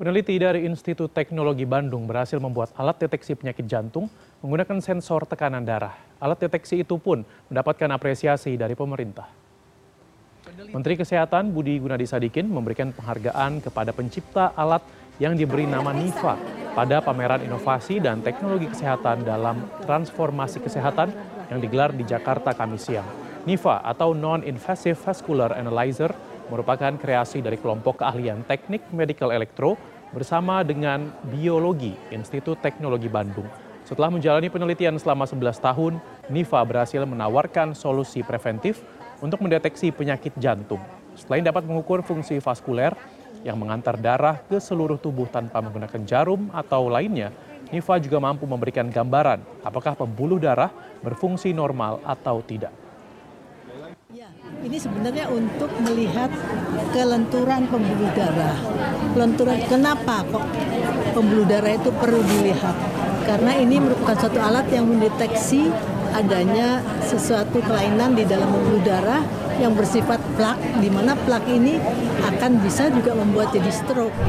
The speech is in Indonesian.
Peneliti dari Institut Teknologi Bandung berhasil membuat alat deteksi penyakit jantung menggunakan sensor tekanan darah. Alat deteksi itu pun mendapatkan apresiasi dari pemerintah. Menteri Kesehatan Budi Gunadi Sadikin memberikan penghargaan kepada pencipta alat yang diberi nama NIFA pada pameran inovasi dan teknologi kesehatan dalam transformasi kesehatan yang digelar di Jakarta Kamis siang. NIFA atau Non-Invasive Vascular Analyzer merupakan kreasi dari kelompok keahlian teknik medical elektro bersama dengan biologi Institut Teknologi Bandung. Setelah menjalani penelitian selama 11 tahun, NIFA berhasil menawarkan solusi preventif untuk mendeteksi penyakit jantung. Selain dapat mengukur fungsi vaskuler yang mengantar darah ke seluruh tubuh tanpa menggunakan jarum atau lainnya, NIFA juga mampu memberikan gambaran apakah pembuluh darah berfungsi normal atau tidak. Ini sebenarnya untuk melihat kelenturan pembuluh darah. Kelenturan kenapa kok pembuluh darah itu perlu dilihat? Karena ini merupakan suatu alat yang mendeteksi adanya sesuatu kelainan di dalam pembuluh darah yang bersifat plak, di mana plak ini akan bisa juga membuat jadi stroke.